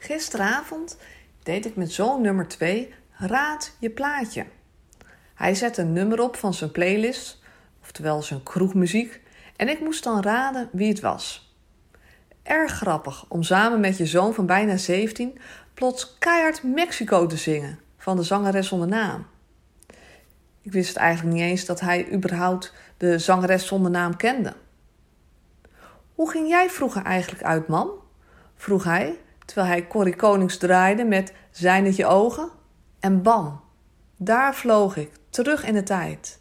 Gisteravond deed ik met zoon nummer 2 Raad je plaatje. Hij zette een nummer op van zijn playlist, oftewel zijn kroegmuziek, en ik moest dan raden wie het was. Erg grappig om samen met je zoon van bijna 17 plots keihard Mexico te zingen van de zangeres zonder naam. Ik wist eigenlijk niet eens dat hij überhaupt de zangeres zonder naam kende. Hoe ging jij vroeger eigenlijk uit, man? vroeg hij, terwijl hij Corrie Konings draaide met Zijn het je ogen? En bam, daar vloog ik, terug in de tijd.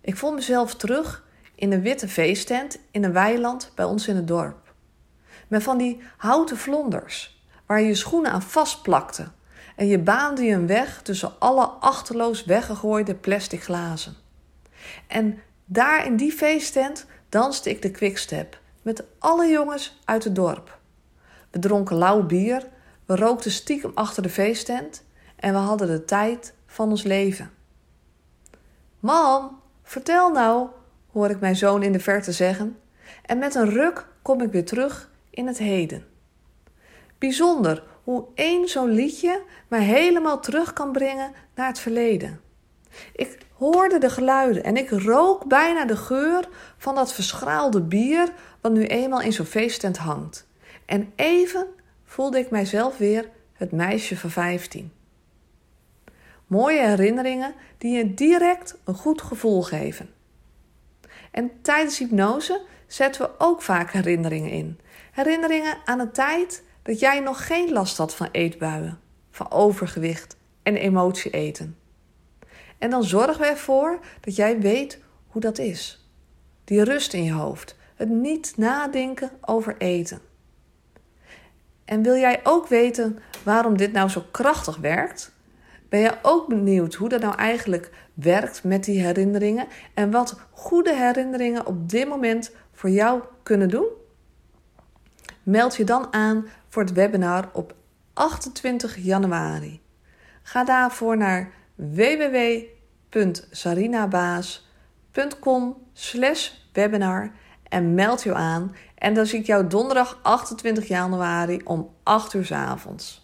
Ik vond mezelf terug in een witte feesttent in een weiland bij ons in het dorp. Met van die houten vlonders, waar je je schoenen aan vastplakte en je baande je een weg tussen alle achterloos weggegooide plastic glazen. En daar in die feesttent danste ik de quickstep met alle jongens uit het dorp. We dronken lauw bier, we rookten stiekem achter de feesttent en we hadden de tijd van ons leven. Mam, vertel nou, hoor ik mijn zoon in de verte zeggen, en met een ruk kom ik weer terug in het heden. Bijzonder hoe één zo'n liedje mij helemaal terug kan brengen naar het verleden. Ik hoorde de geluiden en ik rook bijna de geur van dat verschraalde bier wat nu eenmaal in zo'n feesttent hangt. En even voelde ik mijzelf weer het meisje van 15. Mooie herinneringen die je direct een goed gevoel geven. En tijdens hypnose zetten we ook vaak herinneringen in. Herinneringen aan een tijd dat jij nog geen last had van eetbuien, van overgewicht en emotie eten. En dan zorgen we ervoor dat jij weet hoe dat is. Die rust in je hoofd, het niet nadenken over eten. En wil jij ook weten waarom dit nou zo krachtig werkt? Ben je ook benieuwd hoe dat nou eigenlijk werkt met die herinneringen en wat goede herinneringen op dit moment voor jou kunnen doen? Meld je dan aan voor het webinar op 28 januari. Ga daarvoor naar www.sarinabaas.com webinar en meld je aan. En dan zie ik jou donderdag 28 januari om 8 uur s avonds.